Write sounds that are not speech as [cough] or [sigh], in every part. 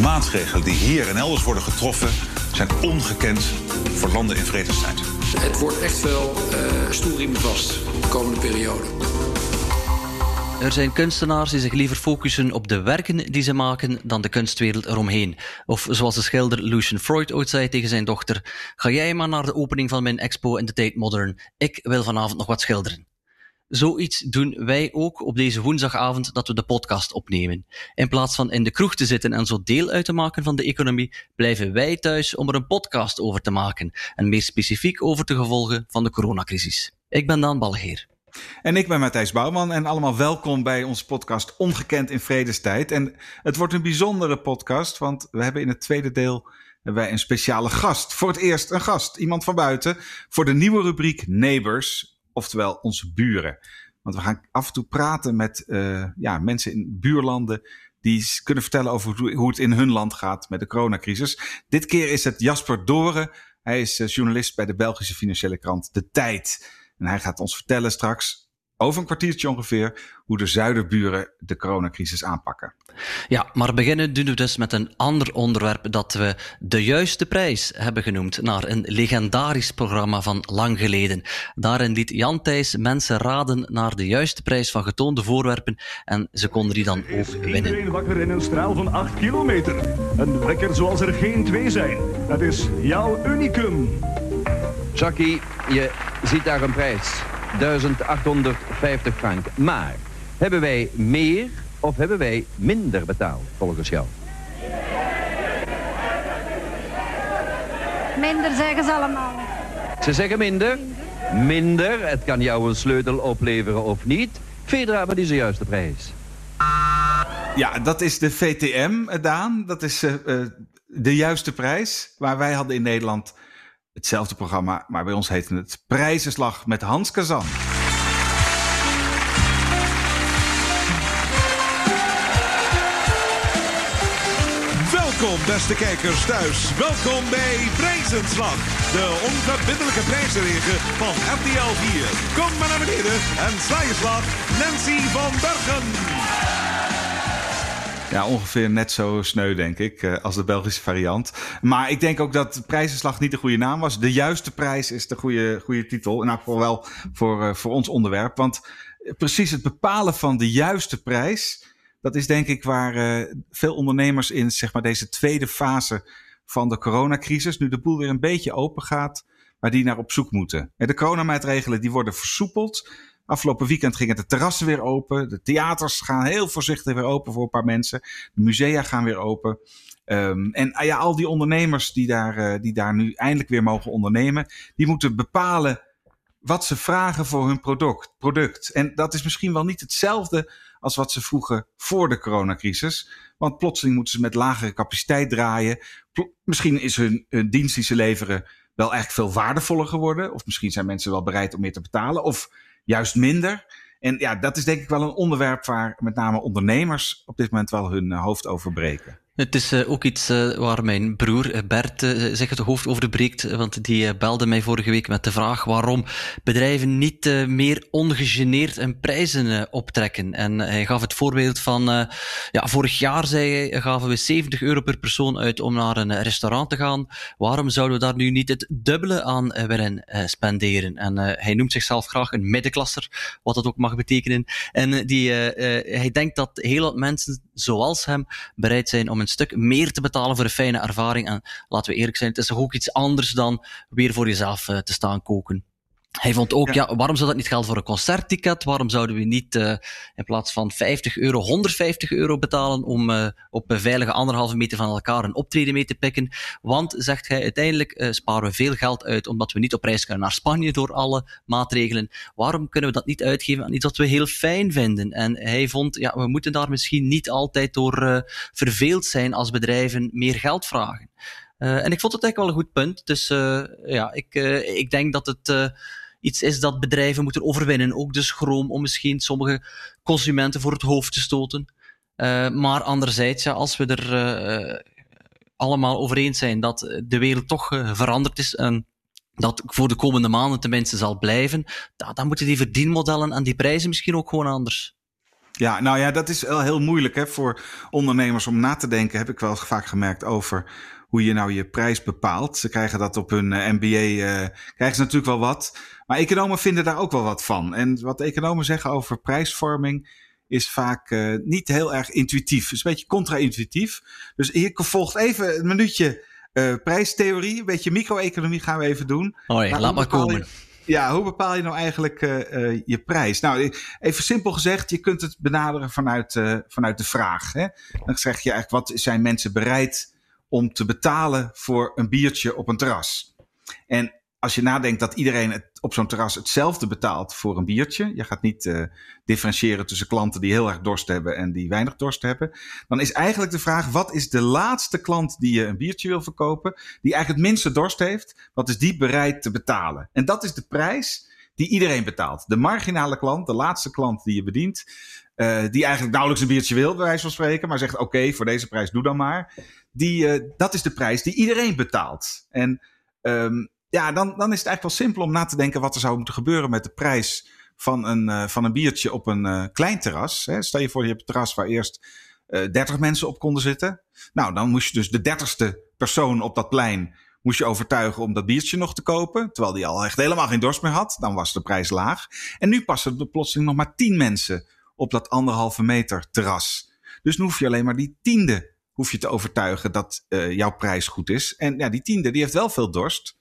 maatregelen die hier en elders worden getroffen zijn ongekend voor landen in vredestijd. Het wordt echt wel uh, stoelriemen vast de komende periode. Er zijn kunstenaars die zich liever focussen op de werken die ze maken dan de kunstwereld eromheen. Of zoals de schilder Lucian Freud ooit zei tegen zijn dochter: Ga jij maar naar de opening van mijn expo in de Tate Modern. Ik wil vanavond nog wat schilderen. Zoiets doen wij ook op deze woensdagavond dat we de podcast opnemen. In plaats van in de kroeg te zitten en zo deel uit te maken van de economie, blijven wij thuis om er een podcast over te maken. En meer specifiek over de gevolgen van de coronacrisis. Ik ben Daan Balgeer. En ik ben Matthijs Bouwman en allemaal welkom bij onze podcast Ongekend in Vredestijd. En het wordt een bijzondere podcast, want we hebben in het tweede deel wij een speciale gast. Voor het eerst een gast, iemand van buiten, voor de nieuwe rubriek Neighbors oftewel onze buren. Want we gaan af en toe praten met uh, ja, mensen in buurlanden die kunnen vertellen over hoe het in hun land gaat met de coronacrisis. Dit keer is het Jasper Doren. Hij is uh, journalist bij de Belgische financiële krant De Tijd. En hij gaat ons vertellen straks over een kwartiertje ongeveer hoe de zuiderburen de coronacrisis aanpakken. Ja, maar beginnen doen we dus met een ander onderwerp dat we de juiste prijs hebben genoemd, naar een legendarisch programma van lang geleden. Daarin liet Jan Thijs mensen raden naar de juiste prijs van getoonde voorwerpen en ze konden die dan ook winnen. Iedereen wakker in een straal van 8 kilometer. Een wekker zoals er geen twee zijn. Dat is jouw unicum. Chucky, je ziet daar een prijs. 1850 frank. Maar hebben wij meer of hebben wij minder betaald volgens jou? Minder zeggen ze allemaal. Ze zeggen minder? Minder. Het kan jou een sleutel opleveren of niet. Fedra, wat is de juiste prijs? Ja, dat is de VTM, Daan. Dat is uh, de juiste prijs. Waar wij hadden in Nederland hetzelfde programma, maar bij ons heette het Prijzenslag met Hans Kazan. Welkom beste kijkers thuis. Welkom bij Prijzenslag. De onverbindelijke prijzenregen van RTL 4. Kom maar naar beneden en sla je slag Nancy van Bergen. Ja, ongeveer net zo sneu, denk ik, eh, als de Belgische variant. Maar ik denk ook dat prijzenslag niet de goede naam was. De juiste prijs is de goede, goede titel. In elk geval wel voor, eh, voor ons onderwerp. Want precies het bepalen van de juiste prijs, dat is denk ik waar uh, veel ondernemers in zeg maar, deze tweede fase van de coronacrisis, nu de boel weer een beetje open gaat, waar die naar op zoek moeten. De coronamaatregelen die worden versoepeld. Afgelopen weekend gingen de terrassen weer open. De theaters gaan heel voorzichtig weer open voor een paar mensen. De musea gaan weer open. Um, en ah ja, al die ondernemers die daar, uh, die daar nu eindelijk weer mogen ondernemen, die moeten bepalen wat ze vragen voor hun product. product. En dat is misschien wel niet hetzelfde als wat ze vroegen voor de coronacrisis. Want plotseling moeten ze met lagere capaciteit draaien. misschien is hun, hun dienst die ze leveren wel eigenlijk veel waardevoller geworden. Of misschien zijn mensen wel bereid om meer te betalen. Of juist minder. En ja, dat is denk ik wel een onderwerp waar met name ondernemers op dit moment wel hun eh, hoofd over breken. Het is uh, ook iets uh, waar mijn broer uh, Bert zich het hoofd over breekt, want die belde mij vorige week met de vraag waarom bedrijven niet meer ongegeneerd hun prijzen optrekken. En hij gaf het voorbeeld van, ja, vorig jaar gaven we 70 euro per persoon uit om naar een restaurant te gaan. Waarom zouden we daar nu niet het dubbele aan willen spenderen? En hij noemt zichzelf graag een middenklasser, wat dat ook mag betekenen. En die, hij denkt dat heel wat mensen zoals hem bereid zijn om een stuk meer te betalen voor een fijne ervaring. En laten we eerlijk zijn, het is toch ook iets anders dan weer voor jezelf uh, te staan koken. Hij vond ook, ja. waarom zou dat niet gelden voor een concertticket? Waarom zouden we niet uh, in plaats van 50 euro 150 euro betalen om uh, op een veilige anderhalve meter van elkaar een optreden mee te pikken? Want, zegt hij, uiteindelijk uh, sparen we veel geld uit omdat we niet op reis kunnen naar Spanje door alle maatregelen. Waarom kunnen we dat niet uitgeven aan iets wat we heel fijn vinden? En hij vond, ja, we moeten daar misschien niet altijd door verveeld zijn als bedrijven meer geld vragen. En ik vond het eigenlijk wel een goed punt. Dus ja, ik, ik denk dat het iets is dat bedrijven moeten overwinnen. Ook de schroom om misschien sommige consumenten voor het hoofd te stoten. maar anderzijds, ja, als we er allemaal over eens zijn dat de wereld toch veranderd is en dat voor de komende maanden tenminste zal blijven, dan moeten die verdienmodellen en die prijzen misschien ook gewoon anders. Ja, nou ja, dat is wel heel moeilijk hè, voor ondernemers om na te denken, heb ik wel vaak gemerkt, over hoe je nou je prijs bepaalt. Ze krijgen dat op hun MBA, krijgen ze natuurlijk wel wat. Maar economen vinden daar ook wel wat van. En wat economen zeggen over prijsvorming is vaak uh, niet heel erg intuïtief. Het is een beetje contra-intuïtief. Dus hier volgt even een minuutje uh, prijstheorie. Een beetje micro-economie gaan we even doen. Hoi, laat maar komen. Je, ja, hoe bepaal je nou eigenlijk uh, je prijs? Nou, even simpel gezegd, je kunt het benaderen vanuit, vanuit de vraag. Hè? Dan zeg je eigenlijk, wat zijn mensen bereid om te betalen voor een biertje op een terras? En als je nadenkt dat iedereen het op zo'n terras hetzelfde betaalt voor een biertje. Je gaat niet uh, differentiëren tussen klanten die heel erg dorst hebben en die weinig dorst hebben. Dan is eigenlijk de vraag: wat is de laatste klant die je een biertje wil verkopen, die eigenlijk het minste dorst heeft? Wat is die bereid te betalen? En dat is de prijs die iedereen betaalt. De marginale klant, de laatste klant die je bedient, uh, die eigenlijk nauwelijks een biertje wil, bij wijze van spreken, maar zegt: oké, voor deze prijs doe dan maar. Die, uh, dat is de prijs die iedereen betaalt. En um, ja, dan, dan is het eigenlijk wel simpel om na te denken wat er zou moeten gebeuren met de prijs van een, uh, van een biertje op een uh, klein terras. Hè. Stel je voor, je hebt een terras waar eerst uh, eh, 30 mensen op konden zitten. Nou, dan moest je dus de dertigste persoon op dat plein moest je overtuigen om dat biertje nog te kopen. Terwijl die al echt helemaal geen dorst meer had. Dan was de prijs laag. En nu passen er plotseling nog maar 10 mensen op dat anderhalve meter terras. Dus dan hoef je alleen maar die tiende hoef je te overtuigen dat jouw prijs goed is. En ja, die tiende die heeft wel veel dorst.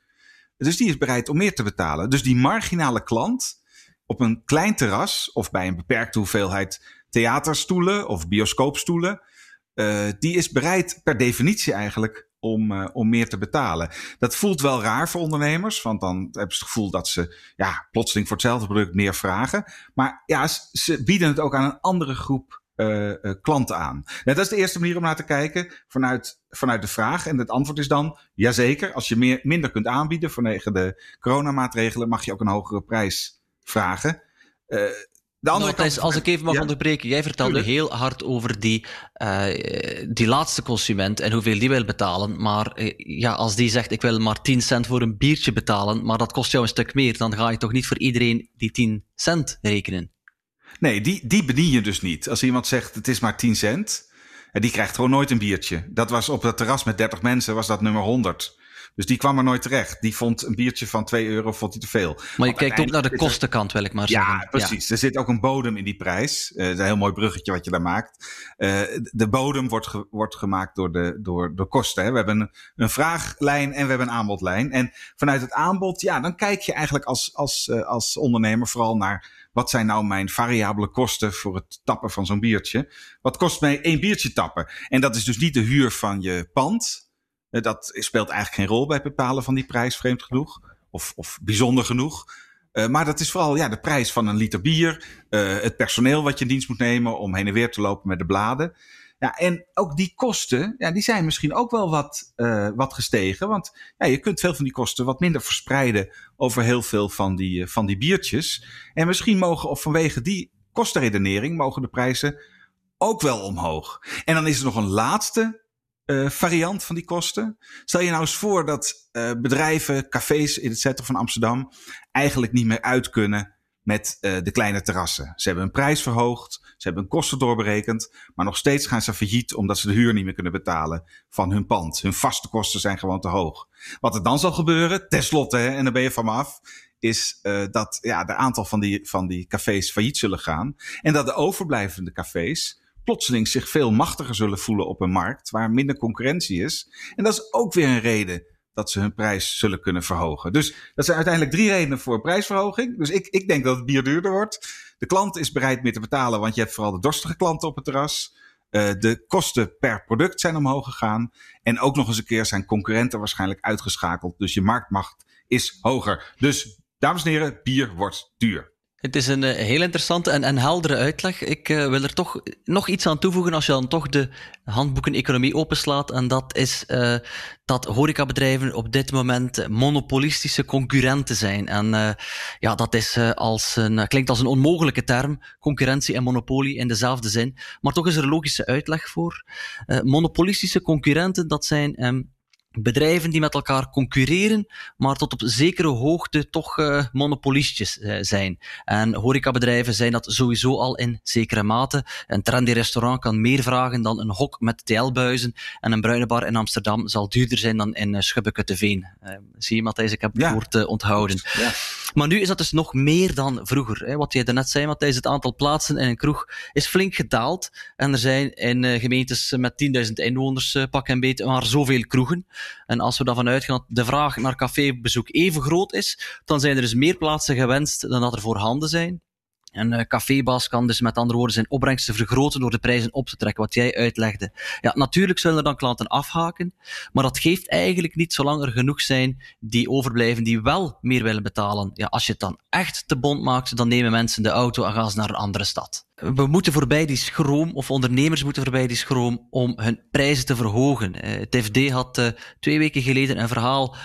Dus die is bereid om meer te betalen. Dus die marginale klant op een klein terras of bij een beperkte hoeveelheid theaterstoelen of bioscoopstoelen, uh, die is bereid per definitie eigenlijk om, uh, om meer te betalen. Dat voelt wel raar voor ondernemers, want dan hebben ze het gevoel dat ze ja, plotseling voor hetzelfde product meer vragen. Maar ja, ze bieden het ook aan een andere groep uh, uh, klanten aan. Nou, dat is de eerste manier om naar te kijken vanuit, vanuit de vraag. En het antwoord is dan, jazeker, als je meer, minder kunt aanbieden vanwege de coronamaatregelen, mag je ook een hogere prijs vragen. Uh, de andere kant... als ik even mag ja. onderbreken, jij vertelde Tuurlijk. heel hard over die, uh, die laatste consument en hoeveel die wil betalen. Maar uh, ja, als die zegt ik wil maar 10 cent voor een biertje betalen, maar dat kost jou een stuk meer, dan ga je toch niet voor iedereen die 10 cent rekenen? Nee, die, die bedien je dus niet. Als iemand zegt het is maar 10 cent, die krijgt gewoon nooit een biertje. Dat was op dat terras met 30 mensen, was dat nummer 100. Dus die kwam er nooit terecht. Die vond een biertje van 2 euro vond hij te veel. Maar je Want kijkt ook naar de kostenkant, wil ik maar zeggen. Ja, precies. Ja. Er zit ook een bodem in die prijs. Uh, dat is een heel mooi bruggetje wat je daar maakt. Uh, de bodem wordt, ge wordt gemaakt door de, door de kosten. Hè. We hebben een, een vraaglijn en we hebben een aanbodlijn. En vanuit het aanbod, ja, dan kijk je eigenlijk als, als, uh, als ondernemer vooral naar wat zijn nou mijn variabele kosten voor het tappen van zo'n biertje? Wat kost mij één biertje tappen? En dat is dus niet de huur van je pand. Dat speelt eigenlijk geen rol bij het bepalen van die prijs, vreemd genoeg. Of, of bijzonder genoeg. Uh, maar dat is vooral ja, de prijs van een liter bier. Uh, het personeel wat je in dienst moet nemen om heen en weer te lopen met de bladen. Ja, en ook die kosten, ja, die zijn misschien ook wel wat, uh, wat gestegen. Want ja, je kunt veel van die kosten wat minder verspreiden over heel veel van die, uh, van die biertjes. En misschien mogen, of vanwege die kostenredenering, mogen de prijzen ook wel omhoog. En dan is er nog een laatste uh, variant van die kosten. Stel je nou eens voor dat bedrijven, cafés in het centrum van Amsterdam eigenlijk niet meer uit kunnen met uh, de kleine terrassen. Ze hebben een prijs verhoogd, ze hebben hun kosten doorberekend, maar nog steeds gaan ze failliet omdat ze de huur niet meer kunnen betalen van hun pand. Hun vaste kosten zijn gewoon te hoog. Wat er dan zal gebeuren, tenslotte, hè, en daar ben je van me af, is uh, dat ja, de aantal van die, van die cafés failliet zullen gaan. En dat de overblijvende cafés plotseling zich veel machtiger zullen voelen op een markt waar minder concurrentie is. En dat is ook weer een reden dat ze hun prijs zullen kunnen verhogen. Dus dat zijn uiteindelijk drie redenen voor prijsverhoging. Dus ik, ik denk dat het bier duurder wordt. De klant is bereid meer te betalen, want je hebt vooral de dorstige klanten op het terras. Uh, de kosten per product zijn omhoog gegaan. En ook nog eens een keer zijn concurrenten waarschijnlijk uitgeschakeld. Dus je marktmacht is hoger. Dus dames en heren, bier wordt duur. Het is een uh, heel interessante en, en heldere uitleg. Ik uh, wil er toch nog iets aan toevoegen als je dan toch de handboeken economie openslaat. En dat is uh, dat horecabedrijven op dit moment monopolistische concurrenten zijn. En ja, dat is als een, klinkt als een onmogelijke term, concurrentie en monopolie in dezelfde zin. Maar toch is er een logische uitleg voor. monopolistische concurrenten, dat zijn um, bedrijven die met elkaar concurreren, maar tot op zekere hoogte toch uh, monopolistjes uh, zijn. En horecabedrijven zijn dat sowieso al in zekere mate. Een trendy restaurant kan meer vragen dan een hok met TL-buizen en een bruine bar in Amsterdam zal duurder zijn dan in uh, Schubbeke-Veen. zie je Matthijs, ik heb het ja. woord onthouden. Ja. Maar nu is dat dus nog meer dan vroeger. Hè. Wat jij daarnet zei Matthijs, het aantal plaatsen in een kroeg is flink gedaald. En er zijn in gemeentes met 10.000 inwoners pak en beet maar zoveel kroegen. En als we daarvan uitgaan dat de vraag naar cafébezoek even groot is, dan zijn er dus meer plaatsen gewenst dan dat er voorhanden zijn. Een uh, cafébaas kan dus met andere woorden zijn opbrengsten vergroten door de prijzen op te trekken, wat jij uitlegde. Ja, natuurlijk zullen er dan klanten afhaken, maar dat geeft eigenlijk niet zolang er genoeg zijn die overblijven, die wel meer willen betalen. Ja, als je het dan echt te bond maakt, dan nemen mensen de auto en gaan ze naar een andere stad. We moeten voorbij die schroom, of ondernemers moeten voorbij die schroom, om hun prijzen te verhogen. Uh, het FD had uh, twee weken geleden een verhaal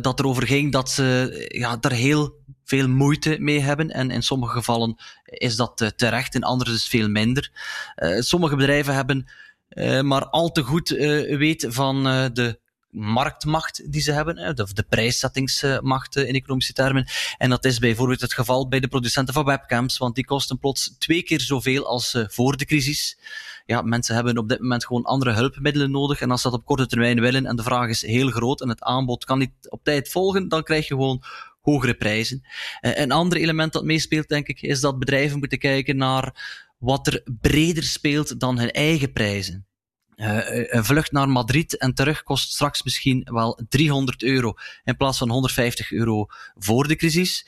dat erover ging dat ze ja, er heel veel moeite mee hebben. En in sommige gevallen is dat uh, terecht, in andere is veel minder. Uh, sommige bedrijven hebben uh, maar al te goed weet van de marktmacht die ze hebben, of de prijszettingsmacht in economische termen. En dat is bijvoorbeeld het geval bij de producenten van webcams, want die kosten plots twee keer zoveel als voor de crisis. Ja, mensen hebben op dit moment gewoon andere hulpmiddelen nodig. En als ze dat op korte termijn willen en de vraag is heel groot en het aanbod kan niet op tijd volgen, dan krijg je gewoon hogere prijzen. Uh, een ander element dat meespeelt, denk ik, is dat bedrijven moeten kijken naar wat er breder speelt dan hun eigen prijzen. Uh, een vlucht naar Madrid en terug kost straks misschien wel 300 euro in plaats van 150 euro voor de crisis.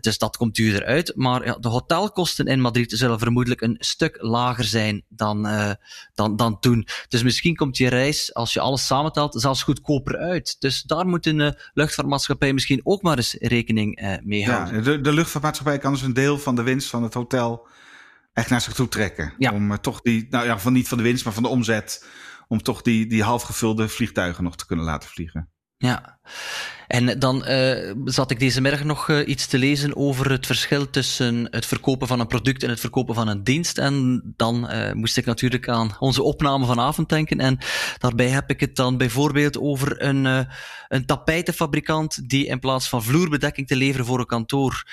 Dus dat komt duurder uit. Maar ja, de hotelkosten in Madrid zullen vermoedelijk een stuk lager zijn dan, uh, dan, dan toen. Dus misschien komt je reis, als je alles samentelt, zelfs goedkoper uit. Dus daar moet een uh, luchtvaartmaatschappij misschien ook maar eens rekening uh, mee houden. Ja, de, de luchtvaartmaatschappij kan dus een deel van de winst van het hotel echt naar zich toe trekken. Ja. Om toch die, nou ja, van niet van de winst, maar van de omzet. Om toch die, die halfgevulde vliegtuigen nog te kunnen laten vliegen. Ja, en dan uh, zat ik deze middag nog uh, iets te lezen over het verschil tussen het verkopen van een product en het verkopen van een dienst. En dan uh, moest ik natuurlijk aan onze opname vanavond denken. En daarbij heb ik het dan bijvoorbeeld over een, een tapijtenfabrikant die in plaats van vloerbedekking te leveren voor een kantoor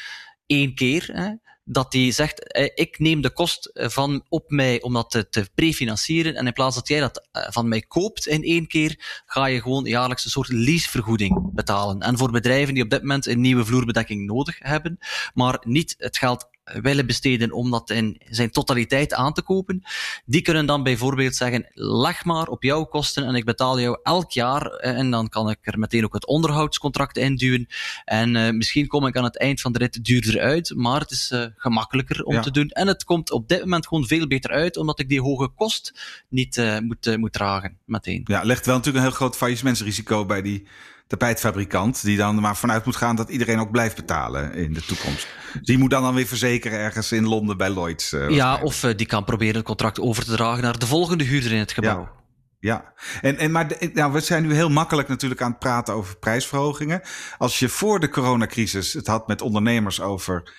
één keer, hè, dat die zegt, eh, ik neem de kost eh, van op mij om dat te, te prefinancieren en in plaats dat jij dat eh, van mij koopt in één keer, ga je gewoon jaarlijks een soort leasevergoeding betalen. En voor bedrijven die op dit moment een nieuwe vloerbedekking nodig hebben, maar niet het geld willen besteden om dat in zijn totaliteit aan te kopen, die kunnen dan bijvoorbeeld zeggen, leg maar op jouw kosten en ik betaal jou elk jaar en dan kan ik er meteen ook het onderhoudscontract induwen en uh, misschien kom ik aan het eind van de rit duurder uit, maar het is uh, gemakkelijker om ja. te doen en het komt op dit moment gewoon veel beter uit, omdat ik die hoge kost niet uh, moet, moet dragen meteen. Ja, legt wel natuurlijk een heel groot faillissementsrisico bij die tapijtfabrikant, die dan maar vanuit moet gaan dat iedereen ook blijft betalen in de toekomst. Die moet dan dan weer verzekeren ergens in Londen bij Lloyds. Uh, ja, of uh, die kan proberen het contract over te dragen naar de volgende huurder in het gebouw. Ja. Ja, en, en maar de, nou, we zijn nu heel makkelijk natuurlijk aan het praten over prijsverhogingen. Als je voor de coronacrisis het had met ondernemers over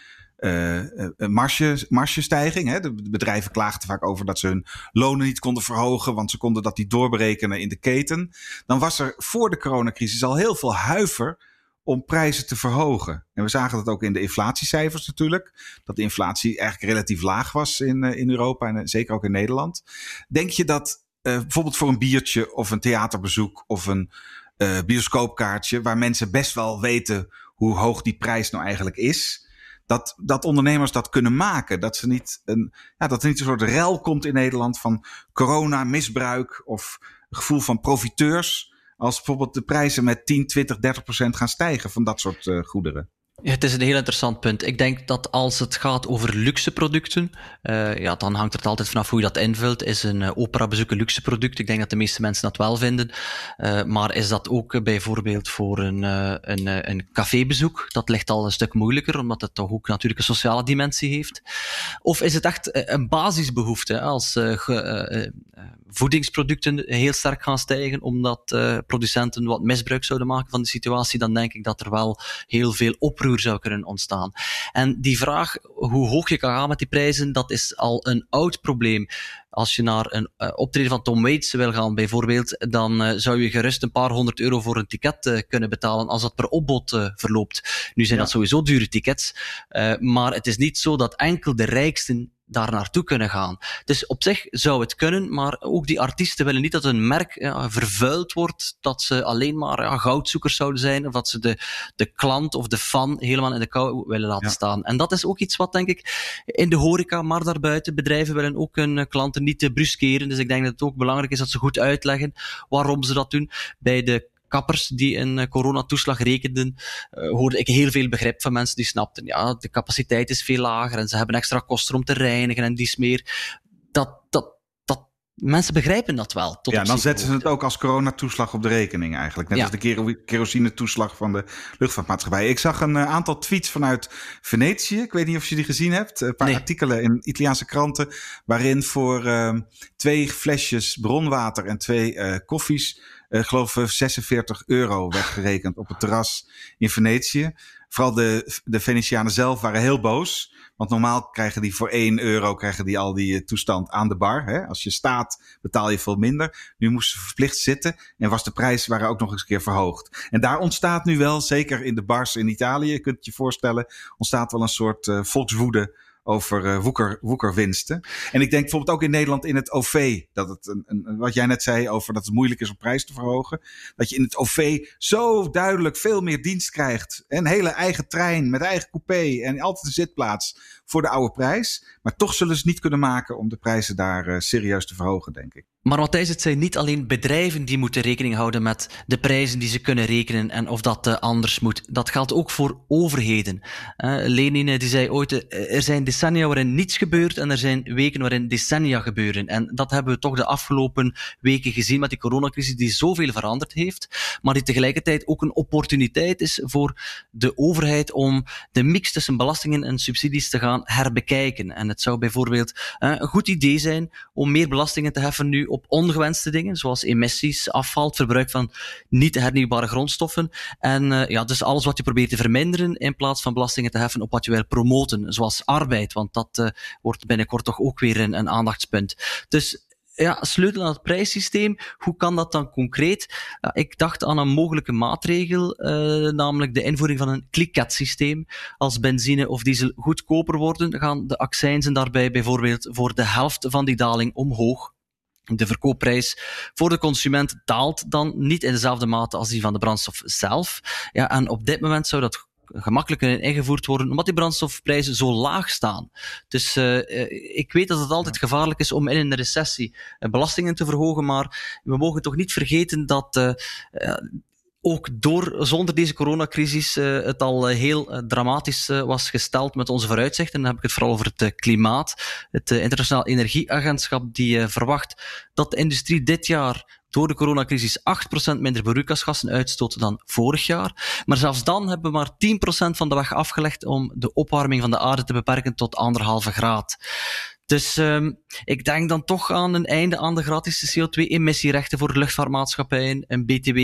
marge, margestijging. Hè. De bedrijven klaagden vaak over dat ze hun lonen niet konden verhogen, want ze konden dat niet doorberekenen in de keten. Dan was er voor de coronacrisis al heel veel huiver om prijzen te verhogen. En we zagen dat ook in de inflatiecijfers natuurlijk. Dat de inflatie eigenlijk relatief laag was in, in Europa en zeker ook in Nederland. Denk je dat bijvoorbeeld voor een biertje of een theaterbezoek of een bioscoopkaartje, waar mensen best wel weten hoe hoog die prijs nou eigenlijk is, dat, dat ondernemers dat kunnen maken. Dat, ze niet een, ja, dat er niet een soort rel komt in Nederland van corona, misbruik of gevoel van profiteurs. Als bijvoorbeeld de prijzen met 10, 20, 30 procent gaan stijgen van dat soort uh, goederen. Ja, het is een heel interessant punt. Ik denk dat als het gaat over luxe producten, uh, ja, dan hangt het altijd vanaf hoe je dat invult. Is een uh, operabezoek een luxe product? Ik denk dat de meeste mensen dat wel vinden. Uh, maar is dat ook bijvoorbeeld voor een, een, een cafébezoek? Dat ligt al een stuk moeilijker, omdat het toch ook natuurlijk een sociale dimensie heeft. Of is het echt een basisbehoefte? Als voedingsproducten heel sterk gaan stijgen, omdat producenten wat misbruik zouden maken van de situatie, dan denk ik dat er wel heel veel oproep zou kunnen ontstaan. En die vraag, hoe hoog je kan gaan met die prijzen, dat is al een oud probleem. als je naar een uh, optreden van Tom Waits wil gaan, bijvoorbeeld, dan uh, zou je gerust een paar honderd euro voor een ticket kunnen betalen als dat per opbod verloopt. Nu zijn ja. dat sowieso dure tickets, maar het is niet zo dat enkel de rijksten daar naartoe kunnen gaan. Dus op zich zou het kunnen, maar ook die artiesten willen niet dat hun merk ja, vervuild wordt, dat ze alleen maar ja, goudzoekers zouden zijn, of dat ze de, de klant of de fan helemaal in de kou willen laten ja. staan. En dat is ook iets wat, denk ik, in de horeca, maar daarbuiten, bedrijven willen ook hun klanten niet te bruskeren. Dus ik denk dat het ook belangrijk is dat ze goed uitleggen waarom ze dat doen. Bij de kappers die een coronatoeslag rekenden, uh, hoorde ik heel veel begrip van mensen die snapten, ja, de capaciteit is veel lager en ze hebben extra kosten om te reinigen en dies meer. Dat, dat, dat, mensen begrijpen dat wel. Tot ja, dan zetten ze het ook als coronatoeslag op de rekening eigenlijk. Net ja. als de kerosinetoeslag van de luchtvaartmaatschappij. Ik zag een uh, aantal tweets vanuit Venetië. Ik weet niet of je die gezien hebt. Een paar nee. artikelen in Italiaanse kranten. Waarin voor uh, twee flesjes bronwater en twee uh, koffies uh, geloof 46 euro werd gerekend op het terras in Venetië. Vooral de, de Venetianen zelf waren heel boos. Want normaal krijgen die voor 1 euro krijgen die al die toestand aan de bar. Hè? Als je staat betaal je veel minder. Nu moesten ze verplicht zitten en was de prijs waren ook nog eens een keer verhoogd. En daar ontstaat nu wel, zeker in de bars in Italië, je kunt je voorstellen, ontstaat wel een soort uh, volkswoede over uh, woeker, woekerwinsten. En ik denk bijvoorbeeld ook in Nederland in het OV, dat het een, een, wat jij net zei over dat het moeilijk is om prijs te verhogen. Dat je in het OV zo duidelijk veel meer dienst krijgt. Een hele eigen trein met eigen coupé en altijd een zitplaats voor de oude prijs. Maar toch zullen ze niet kunnen maken om de prijzen daar uh, serieus te verhogen, denk ik. Maar Matthijs, het zijn niet alleen bedrijven die moeten rekening houden met de prijzen die ze kunnen rekenen en of dat uh, anders moet. Dat geldt ook voor overheden. Uh, Lenin die zei ooit, uh, er zijn decennia waarin niets gebeurt en er zijn weken waarin decennia gebeuren. En dat hebben we toch de afgelopen weken gezien met die coronacrisis die zoveel veranderd heeft, maar die tegelijkertijd ook een opportuniteit is voor de overheid om de mix tussen belastingen en subsidies te gaan herbekijken. En het zou bijvoorbeeld een goed idee zijn om meer belastingen te heffen nu op ongewenste dingen, zoals emissies, afval, het verbruik van niet hernieuwbare grondstoffen. En uh, ja, dus alles wat je probeert te verminderen, in plaats van belastingen te heffen op wat je wil promoten, zoals arbeid, want dat uh, wordt binnenkort toch ook weer een, een aandachtspunt. Dus ja, sleutel aan het prijssysteem. Hoe kan dat dan concreet? Ik dacht aan een mogelijke maatregel, uh, namelijk de invoering van een kliketsysteem. Als benzine of diesel goedkoper worden, gaan de accijnzen daarbij bijvoorbeeld voor de helft van die daling omhoog. De verkoopprijs voor de consument daalt dan niet in dezelfde mate als die van de brandstof zelf. Ja, en op dit moment zou dat gemakkelijk kunnen ingevoerd worden, omdat die brandstofprijzen zo laag staan. Dus uh, ik weet dat het altijd gevaarlijk is om in een recessie belastingen te verhogen, maar we mogen toch niet vergeten dat uh, ook door, zonder deze coronacrisis uh, het al heel uh, dramatisch was gesteld met onze vooruitzichten. Dan heb ik het vooral over het klimaat. Het Internationaal Energieagentschap die verwacht dat de industrie dit jaar door de coronacrisis 8% minder broeikasgassen uitstoot dan vorig jaar. Maar zelfs dan hebben we maar 10% van de weg afgelegd om de opwarming van de aarde te beperken tot anderhalve graad. Dus um, ik denk dan toch aan een einde aan de gratis CO2-emissierechten voor luchtvaartmaatschappijen, een BTW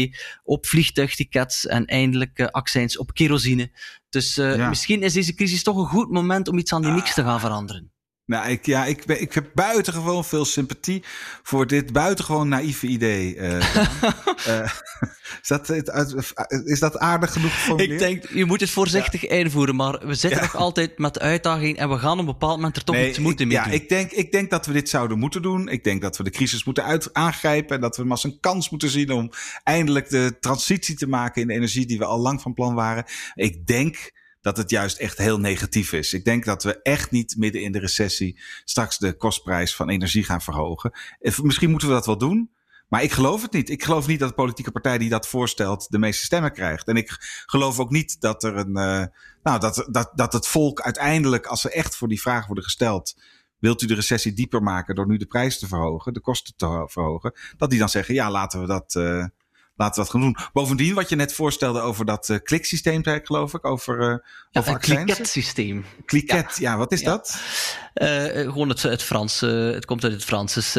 op vliegtuigtickets en eindelijk uh, accijns op kerosine. Dus uh, ja. misschien is deze crisis toch een goed moment om iets aan die mix te gaan veranderen. Nou, ik, ja, ik, ben, ik heb buitengewoon veel sympathie voor dit buitengewoon naïeve idee. Uh, uh, [laughs] [laughs] is, dat, is dat aardig genoeg voor Ik denk, je moet het voorzichtig ja. invoeren, maar we zitten ja. nog altijd met de uitdaging en we gaan op een bepaald moment er toch nee, iets moeten ik, mee ja, Ik denk, ik denk dat we dit zouden moeten doen. Ik denk dat we de crisis moeten uit, aangrijpen en dat we hem als een kans moeten zien om eindelijk de transitie te maken in de energie die we al lang van plan waren. Ik denk dat het juist echt heel negatief is. Ik denk dat we echt niet midden in de recessie straks de kostprijs van energie gaan verhogen. Misschien moeten we dat wel doen. Maar ik geloof het niet. Ik geloof niet dat de politieke partij die dat voorstelt de meeste stemmen krijgt. En ik geloof ook niet dat er een. Uh, nou, dat, dat, dat het volk uiteindelijk, als ze echt voor die vraag worden gesteld. Wilt u de recessie dieper maken door nu de prijs te verhogen, de kosten te verhogen? Dat die dan zeggen: ja, laten we dat. Uh, laten we dat gaan doen. Bovendien, wat je net voorstelde over dat uh, kliksysteem, geloof ik, over, uh, ja, over kliketsysteem. Kliket, ja. ja. wat is dat? Uh, gewoon het, het Frans, het komt uit het Frans. Dus,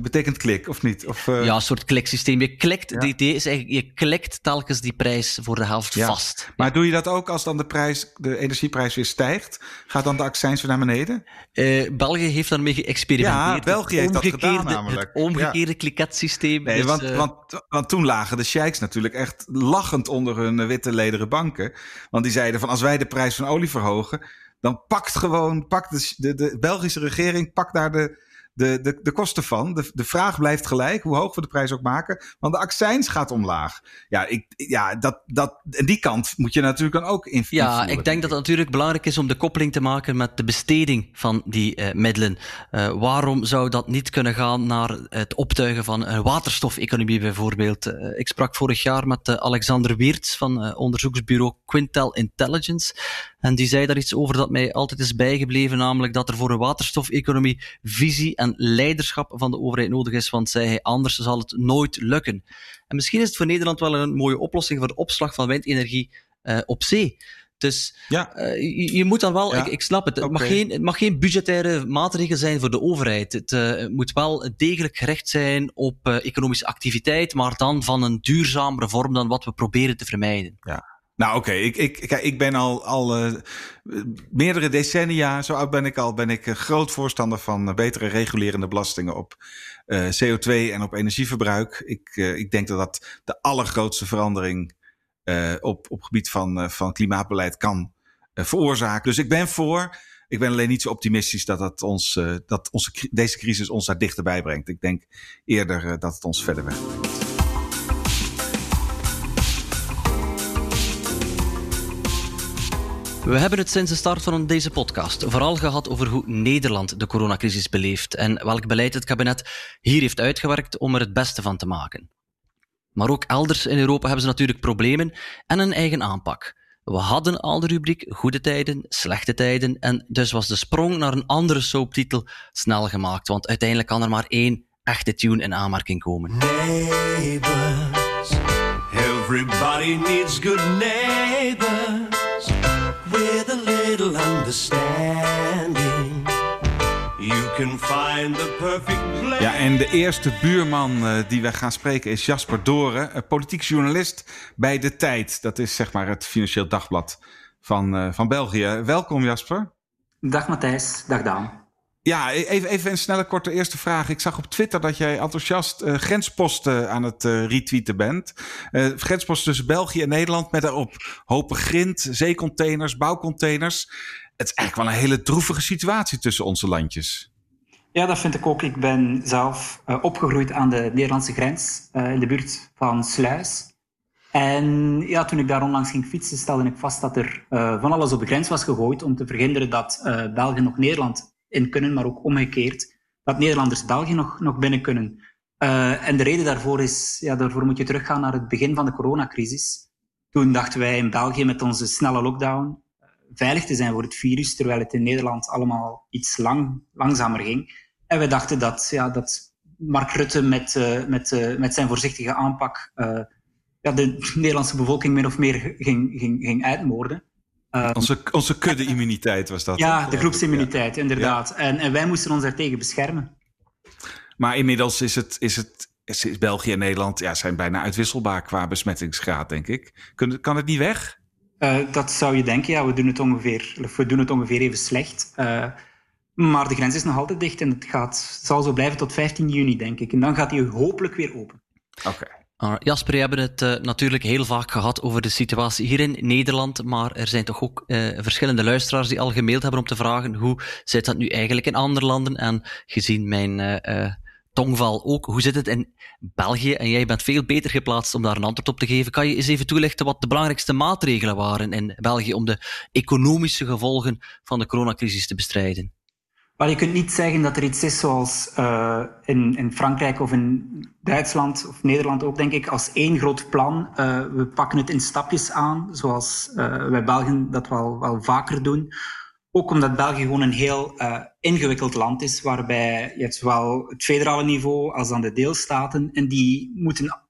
betekent klik, of niet? Of, uh... Ja, een soort kliksysteem. Je klikt, ja. het idee is eigenlijk, je klikt telkens die prijs voor de helft ja. vast. Maar doe je dat ook als dan de prijs, de energieprijs weer stijgt? Gaat dan de accijns weer naar beneden? Uh, België heeft daarmee geëxperimenteerd. Ja, België heeft dat gedaan namelijk. Het omgekeerde ja. kliketsysteem. Nee, want, uh... want, want toen lagen de sheiks natuurlijk echt lachend onder hun witte lederen banken. Want die zeiden van als wij de prijs van olie verhogen, dan pakt gewoon, pakt de, de, de Belgische regering, pakt daar de de, de, de kosten van. De, de vraag blijft gelijk, hoe hoog we de prijs ook maken. Want de accijns gaat omlaag. Ja, ik, ja dat, dat, en die kant moet je natuurlijk dan ook invullen. Ja, ik denk dat het natuurlijk belangrijk is om de koppeling te maken met de besteding van die uh, middelen. Uh, waarom zou dat niet kunnen gaan naar het optuigen van een waterstofeconomie bijvoorbeeld? Uh, ik sprak vorig jaar met Alexander Weerts van onderzoeksbureau Quintel Intelligence. En die zei daar iets over dat mij altijd is bijgebleven, namelijk dat er voor een waterstofeconomie visie en leiderschap van de overheid nodig is, want zei hij, anders zal het nooit lukken. En misschien is het voor Nederland wel een mooie oplossing voor de opslag van windenergie uh, op zee. Dus ja. uh, je, je, moet dan wel, ja. ik, ik, snap het, het, okay. mag geen, het mag geen budgettaire maatregel zijn voor de overheid. Het uh, moet wel degelijk gericht zijn op uh, economische activiteit, maar dan van een duurzamere vorm dan wat we proberen te vermijden. Ja. Nou oké, ik, ik, ik ben al, al uh, meerdere decennia, zo oud ben ik al, ben ik groot voorstander van uh, betere regulerende belastingen op uh, CO2 en op energieverbruik. Ik, ik denk dat dat de allergrootste verandering op, op gebied van, van klimaatbeleid kan veroorzaken. Dus ik ben voor. Ik ben alleen niet zo optimistisch dat, dat, ons, dat onze, deze crisis ons daar dichterbij brengt. Ik denk eerder dat het ons verder wegbrengt. We hebben het sinds de start van deze podcast vooral gehad over hoe Nederland de coronacrisis beleeft en welk beleid het kabinet hier heeft uitgewerkt om er het beste van te maken. Maar ook elders in Europa hebben ze natuurlijk problemen en een eigen aanpak. We hadden al de rubriek goede tijden, slechte tijden en dus was de sprong naar een andere soaptitel snel gemaakt, want uiteindelijk kan er maar één echte tune in aanmerking komen. Neighbors, everybody needs good neighbors with a little understanding. You can find the perfect place. Ja, en de eerste buurman uh, die we gaan spreken is Jasper Doren, politiek journalist bij De Tijd. Dat is zeg maar het financieel dagblad van, uh, van België. Welkom Jasper. Dag Matthijs, dag Daan. Ja, even, even een snelle korte eerste vraag. Ik zag op Twitter dat jij enthousiast uh, grensposten aan het uh, retweeten bent. Uh, grensposten tussen België en Nederland met daarop hopen grind, zeecontainers, bouwcontainers. Het is eigenlijk wel een hele droevige situatie tussen onze landjes. Ja, dat vind ik ook. Ik ben zelf opgegroeid aan de Nederlandse grens, in de buurt van Sluis. En ja, toen ik daar onlangs ging fietsen, stelde ik vast dat er van alles op de grens was gegooid om te verhinderen dat België nog Nederland in kunnen, maar ook omgekeerd, dat Nederlanders België nog, nog binnen kunnen. Uh, en de reden daarvoor is, ja, daarvoor moet je teruggaan naar het begin van de coronacrisis. Toen dachten wij in België met onze snelle lockdown veilig te zijn voor het virus, terwijl het in Nederland allemaal iets lang, langzamer ging. En wij dachten dat, ja, dat Mark Rutte met, uh, met, met zijn voorzichtige aanpak ja, de Nederlandse bevolking min of meer ging, ging, ging uitmoorden. Uh, onze, onze kudde-immuniteit was dat. Ja, de groepsimmuniteit, ja. inderdaad. Ja. En, en wij moesten ons daartegen beschermen. Maar inmiddels is het, is het is België en Nederland ja, zijn bijna uitwisselbaar qua besmettingsgraad, denk ik. Kan, kan het niet weg? Uh, dat zou je denken, ja. We doen het ongeveer, we doen het ongeveer even slecht. Uh, maar de grens is nog altijd dicht en het gaat, zal zo blijven tot 15 juni, denk ik. En dan gaat hij hopelijk weer open. Oké. Okay. Jasper, we hebben het uh, natuurlijk heel vaak gehad over de situatie hier in Nederland, maar er zijn toch ook uh, verschillende luisteraars die al gemaild hebben om te vragen hoe zit dat nu eigenlijk in andere landen en gezien mijn tongval ook, hoe zit het in België en jij bent veel beter geplaatst om daar een antwoord op te geven. Kan je eens even toelichten wat de belangrijkste maatregelen waren in België om de economische gevolgen van de coronacrisis te bestrijden? Maar je kunt niet zeggen dat er iets is zoals uh, in, in Frankrijk of in Duitsland of Nederland ook, denk ik, als één groot plan. Uh, we pakken het in stapjes aan, zoals uh, wij Belgen dat wel, wel vaker doen. Ook omdat België gewoon een heel ingewikkeld land is, waarbij je hebt zowel het federale niveau als dan de deelstaten. En die moeten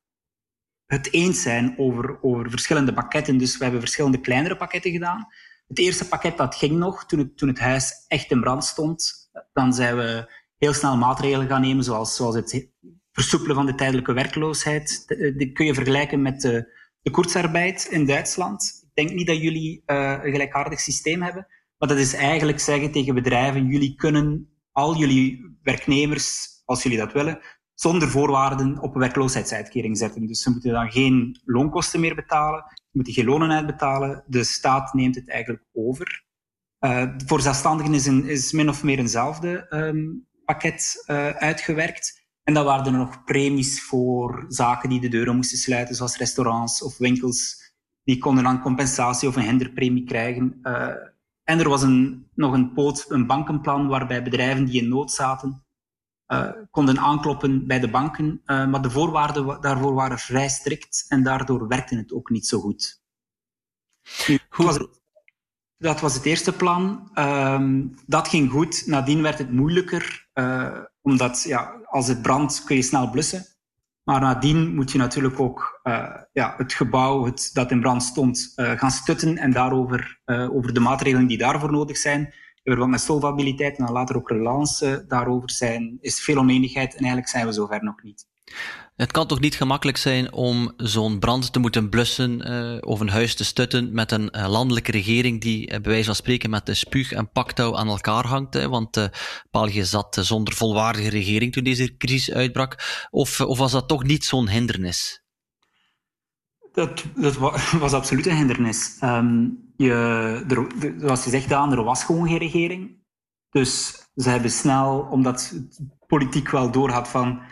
het eens zijn over, over verschillende pakketten. Dus we hebben verschillende kleinere pakketten gedaan. Het eerste pakket dat ging nog toen het, toen het huis echt in brand stond. Dan zijn we heel snel maatregelen gaan nemen, zoals, zoals het versoepelen van de tijdelijke werkloosheid. Die kun je vergelijken met de, de in Duitsland. Ik denk niet dat jullie uh, een gelijkaardig systeem hebben, maar dat is eigenlijk zeggen tegen bedrijven, jullie kunnen al jullie werknemers, als jullie dat willen, zonder voorwaarden op een werkloosheidsuitkering zetten. Dus ze moeten dan geen loonkosten meer betalen, ze moeten geen lonen uitbetalen. De staat neemt het eigenlijk over. Uh, voor zelfstandigen is, een, is min of meer eenzelfde um, pakket uh, uitgewerkt. En dan waren er nog premies voor zaken die de deuren moesten sluiten, zoals restaurants of winkels. Die konden dan compensatie of een hinderpremie krijgen. Uh, en er was een, nog een, poot, een bankenplan waarbij bedrijven die in nood zaten uh, konden aankloppen bij de banken. Uh, maar de voorwaarden daarvoor waren vrij strikt en daardoor werkte het ook niet zo goed. Nu, dat, was het, dat, was het, eerste plan. Um, dat ging goed. Nadien werd het moeilijker, uh, omdat ja, als het brandt kun je snel blussen. Maar nadien moet je natuurlijk ook ja, het gebouw het, dat in brand stond gaan stutten en daarover over de maatregelen die daarvoor nodig zijn. Bijvoorbeeld met solvabiliteit en dan later ook relance daarover zijn, is veel oneenigheid en eigenlijk zijn we zover nog niet. Het kan toch niet gemakkelijk zijn om zo'n brand te moeten blussen uh, of een huis te stutten met een uh, landelijke regering die uh, bij wijze van spreken met de spuug en paktouw aan elkaar hangt. Hè, want België zat zonder volwaardige regering toen deze crisis uitbrak. Of, of was dat toch niet zo'n hindernis? Dat, dat [laughs] was absoluut een hindernis. Um, je, er, zoals je zegt, Daan, er was gewoon geen regering. Dus ze hebben snel, omdat het politiek wel doorhad van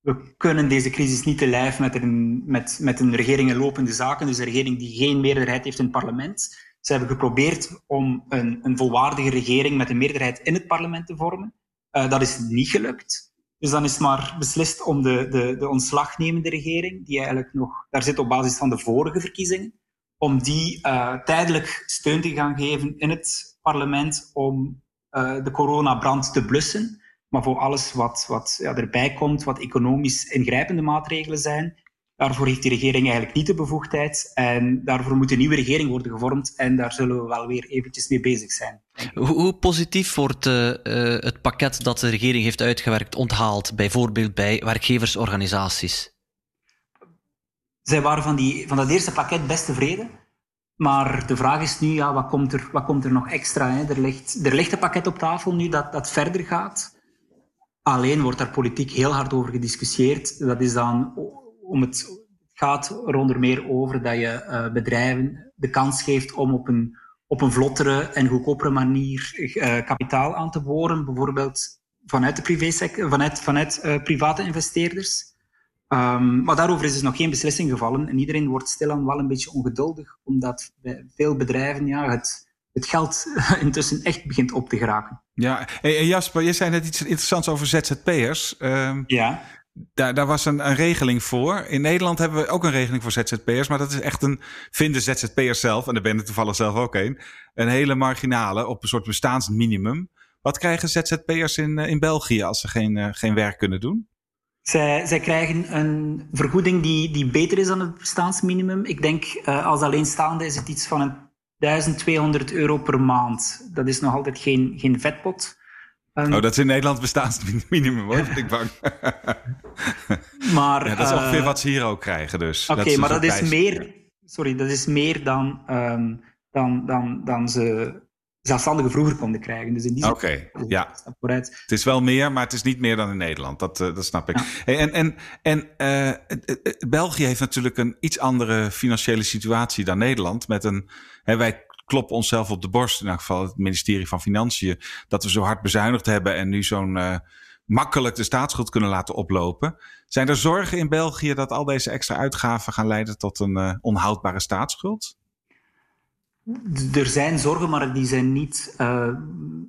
we kunnen deze crisis niet te lijf met een, met, met een regering in lopende zaken, dus een regering die geen meerderheid heeft in het parlement. Ze hebben geprobeerd om een, een volwaardige regering met een meerderheid in het parlement te vormen. Uh, dat is niet gelukt. Dus dan is maar beslist om de, de, de ontslagnemende regering, die eigenlijk nog daar zit op basis van de vorige verkiezingen, om die uh, tijdelijk steun te gaan geven in het parlement om uh, de coronabrand te blussen. Maar voor alles wat, wat ja, erbij komt, wat economisch ingrijpende maatregelen zijn, daarvoor heeft die regering eigenlijk niet de bevoegdheid. En daarvoor moet een nieuwe regering worden gevormd. En daar zullen we wel weer eventjes mee bezig zijn. Hoe, positief wordt uh, het pakket dat de regering heeft uitgewerkt onthaald, bijvoorbeeld bij werkgeversorganisaties? Zij waren van, die, van dat eerste pakket best tevreden. Maar de vraag is nu, ja, wat, komt er, wat komt er nog extra? Hè? Er, ligt, er ligt een pakket op tafel nu dat, dat verder gaat. Alleen wordt daar politiek heel hard over gediscussieerd. Dat is dan om het gaat er meer over dat je uh, bedrijven de kans geeft om op een, op een vlottere en goedkopere manier uh, kapitaal aan te boren, bijvoorbeeld vanuit de vanuit, vanuit uh, private investeerders. Um, maar daarover is dus nog geen beslissing gevallen en iedereen wordt stilaan wel een beetje ongeduldig, omdat bij veel bedrijven ja, het, het geld [laughs] intussen echt begint op te geraken. Ja, hey, Jasper, je zei net iets interessants over ZZP'ers. Um, ja. Daar, daar was een, een, regeling voor. In Nederland hebben we ook een regeling voor ZZP'ers, maar dat is echt een, vinden ZZP'ers zelf, en daar ben ik toevallig zelf ook een, een hele marginale op een soort bestaansminimum. Wat krijgen ZZP'ers in, in België als ze geen, uh, geen werk kunnen doen? Zij, zij krijgen een vergoeding die, die beter is dan het bestaansminimum. Ik denk uh, als alleenstaande is het iets van een 1200 euro per maand. Dat is nog altijd geen, geen vetpot. Um, oh, dat is in Nederland bestaansminimum, hoor. ik bang. [laughs] maar, ja, dat is ongeveer uh, wat ze hier ook krijgen, dus. Oké, okay, maar dat is meer... Sorry, dat is meer dan, um, dan, dan, dan ze zelfstandigen vroeger konden krijgen. Dus in die Oké, okay, ja. Vooruit. Het is wel meer, maar het is niet meer dan in Nederland. Dat, uh, dat snap ik. Ja. Hey, en en, en uh, België heeft natuurlijk een iets andere financiële situatie dan Nederland. Met een, hè, wij kloppen onszelf op de borst, in elk geval het ministerie van Financiën, dat we zo hard bezuinigd hebben en nu zo'n uh, makkelijk de staatsschuld kunnen laten oplopen. Zijn er zorgen in België dat al deze extra uitgaven gaan leiden tot een onhoudbare staatsschuld? Er zijn zorgen, maar die zijn niet, uh,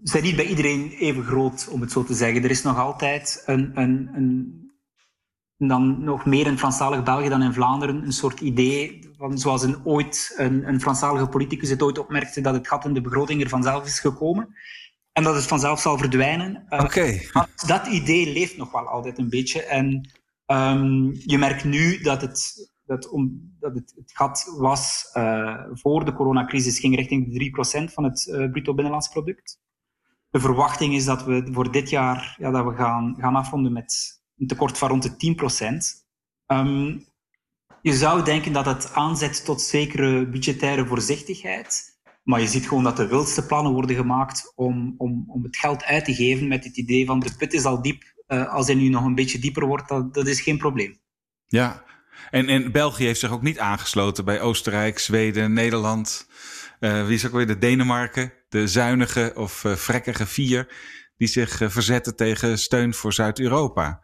zijn niet bij iedereen even groot, om het zo te zeggen. Er is nog altijd een, een, een dan nog meer in Franstalig België dan in Vlaanderen een soort idee van zoals een, ooit een, een Franstalige politicus het ooit opmerkte dat het gat in de begroting er vanzelf is gekomen en dat het vanzelf zal verdwijnen. Oké. Okay. Dat idee leeft nog wel altijd een beetje en um, je merkt nu dat het dat, het, het gat was uh, voor de coronacrisis ging richting de 3% van het uh, bruto binnenlands product. de verwachting is dat we voor dit jaar ja, dat we gaan, gaan afronden met een tekort van rond de 10 procent. Ehm, je zou denken dat het aanzet tot zekere budgettaire voorzichtigheid. Maar je ziet gewoon dat de wildste plannen worden gemaakt om, om, om het geld uit te geven met het idee van de put is al diep. Uh, als hij nu nog een beetje dieper wordt, dat, dat is geen probleem. Ja, en, België heeft zich ook niet aangesloten bij Oostenrijk, Zweden, Nederland. Uh, wie is ook weer de Denemarken, de zuinige of uh, vrekkige vier, die zich uh, verzetten tegen steun voor Zuid-Europa.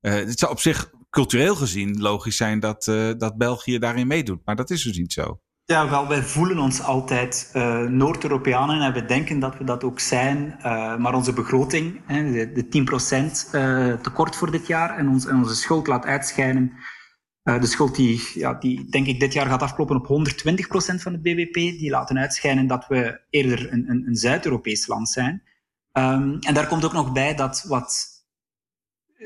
het zou op zich cultureel gezien logisch zijn dat, dat België daarin meedoet, maar dat is dus niet zo. Ja, wel, wij voelen ons altijd Noord-Europeanen en we denken dat we dat ook zijn. Maar onze begroting, hè, de, de 10% uh, tekort voor dit jaar en, en onze schuld laat uitschijnen. De schuld die, ja, die, denk ik, dit jaar gaat afkloppen op 120% van het bbp. Die laten uitschijnen dat we eerder een, een, een Zuid-Europees land zijn. Um, en daar komt ook nog bij dat wat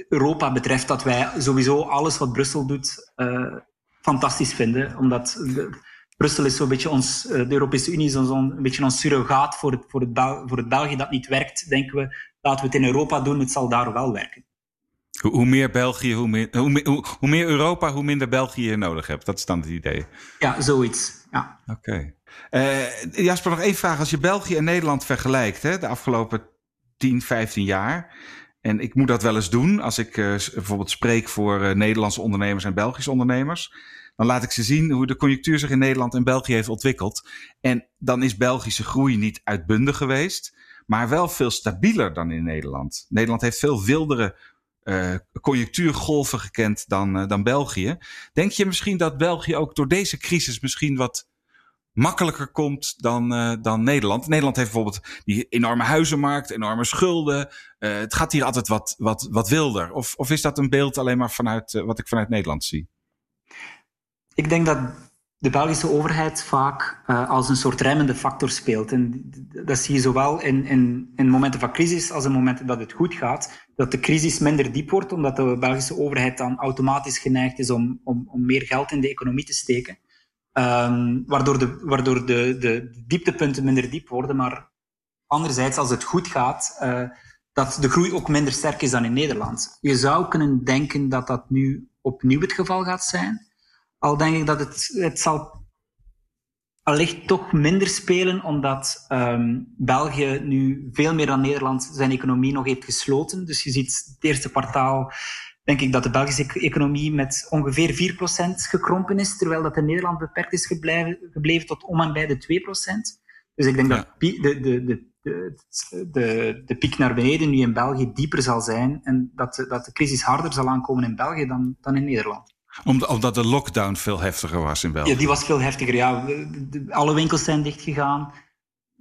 Europa betreft, dat wij sowieso alles wat Brussel doet fantastisch vinden. Omdat... Brussel is zo'n beetje ons, eh, de Europese Unie is een beetje ons surrogaat voor het, voor, het voor het België dat niet werkt. Denken we, laten we het in Europa doen, het zal daar wel werken. Hoe, meer België, hoe meer, hoe, hoe, hoe, meer Europa, hoe minder België je nodig hebt. Dat is dan het idee. Ja, zoiets. Ja. Oké. Okay. Uh, Jasper, nog één vraag. Als je België en Nederland vergelijkt, hè, de afgelopen 10, 15 jaar. En ik moet dat wel eens doen als ik uh, bijvoorbeeld spreek voor uh, Nederlandse ondernemers en Belgische ondernemers dan laat ik ze zien hoe de conjunctuur zich in Nederland en België heeft ontwikkeld. En dan is Belgische groei niet uitbundig geweest, maar wel veel stabieler dan in Nederland. Nederland heeft veel wildere uh, conjunctuurgolven gekend dan, uh, dan België. Denk je misschien dat België ook door deze crisis misschien wat makkelijker komt dan, uh, dan Nederland? Nederland heeft bijvoorbeeld die enorme huizenmarkt, enorme schulden. het gaat hier altijd wat, wat, wat wilder. Of, of is dat een beeld alleen maar vanuit wat ik vanuit Nederland zie? ik denk dat de Belgische overheid vaak uh, als een soort remmende factor speelt. En dat zie je zowel in, in, in momenten van crisis als in momenten dat het goed gaat. Dat de crisis minder diep wordt, omdat de Belgische overheid dan automatisch geneigd is om, om, om meer geld in de economie te steken. Um, waardoor de, waardoor de, de dieptepunten minder diep worden. Maar anderzijds, als het goed gaat, uh, dat de groei ook minder sterk is dan in Nederland. Je zou kunnen denken dat dat nu opnieuw het geval gaat zijn. Al denk ik dat het, het zal allicht toch minder spelen, omdat um, België nu veel meer dan Nederland zijn economie nog heeft gesloten. Dus je ziet het eerste kwartaal, denk ik, dat de Belgische economie met ongeveer 4% gekrompen is, terwijl dat in Nederland beperkt is gebleven, gebleven tot om en bij de 2%. Dus ik denk ja. dat de, de, de, de, de, de piek naar beneden nu in België dieper zal zijn en dat, dat de crisis harder zal aankomen in België dan, dan in Nederland omdat de lockdown veel heftiger was in België? Ja, die was veel heftiger. Ja. Alle winkels zijn dichtgegaan.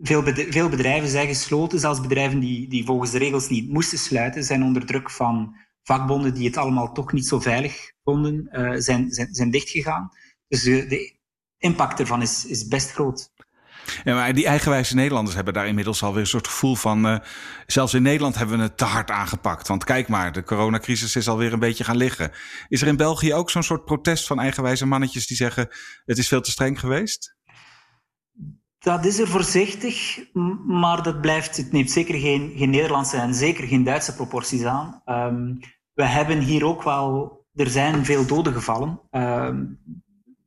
Veel, veel bedrijven zijn gesloten. Zelfs bedrijven die, die volgens de regels niet moesten sluiten, zijn onder druk van vakbonden die het allemaal toch niet zo veilig vonden, uh, zijn, zijn, zijn dichtgegaan. Dus de, de impact ervan is, is best groot. Ja, maar die eigenwijze Nederlanders hebben daar inmiddels alweer een soort gevoel van. Uh, zelfs in Nederland hebben we het te hard aangepakt. Want kijk maar, de coronacrisis is alweer een beetje gaan liggen. Is er in België ook zo'n soort protest van eigenwijze mannetjes die zeggen: het is veel te streng geweest? Dat is er voorzichtig, maar dat blijft, het neemt zeker geen, Nederlandse en zeker geen Duitse proporties aan. Um, we hebben hier ook wel, er zijn veel doden gevallen. Um,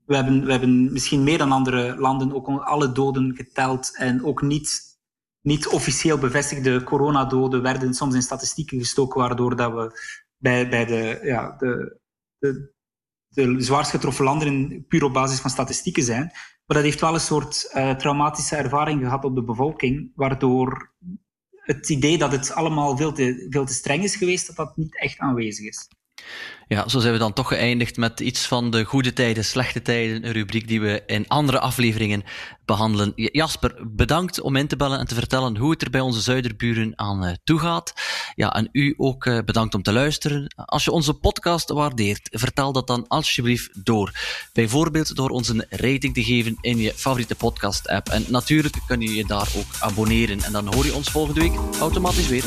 we hebben, we hebben misschien meer dan andere landen ook alle doden geteld en ook niet, niet officieel bevestigde coronadoden werden soms in statistieken gestoken, waardoor dat we bij, bij de, ja, de, de, de zwaarst getroffen landen puur op basis van statistieken zijn. Maar dat heeft wel een soort uh, traumatische ervaring gehad op de bevolking, waardoor het idee dat het allemaal veel te, veel te streng is geweest, dat dat niet echt aanwezig is. Ja, zo zijn we dan toch geëindigd met iets van de goede tijden, slechte tijden, een rubriek die we in andere afleveringen behandelen. Jasper, bedankt om in te bellen en te vertellen hoe het er bij onze zuiderburen aan uh, toe gaat. Ja, en u ook uh, bedankt om te luisteren. Als je onze podcast waardeert, vertel dat dan alsjeblieft door. Bijvoorbeeld door ons een rating te geven in je favoriete podcast-app. En natuurlijk kun je je daar ook abonneren. En dan hoor je ons volgende week automatisch weer.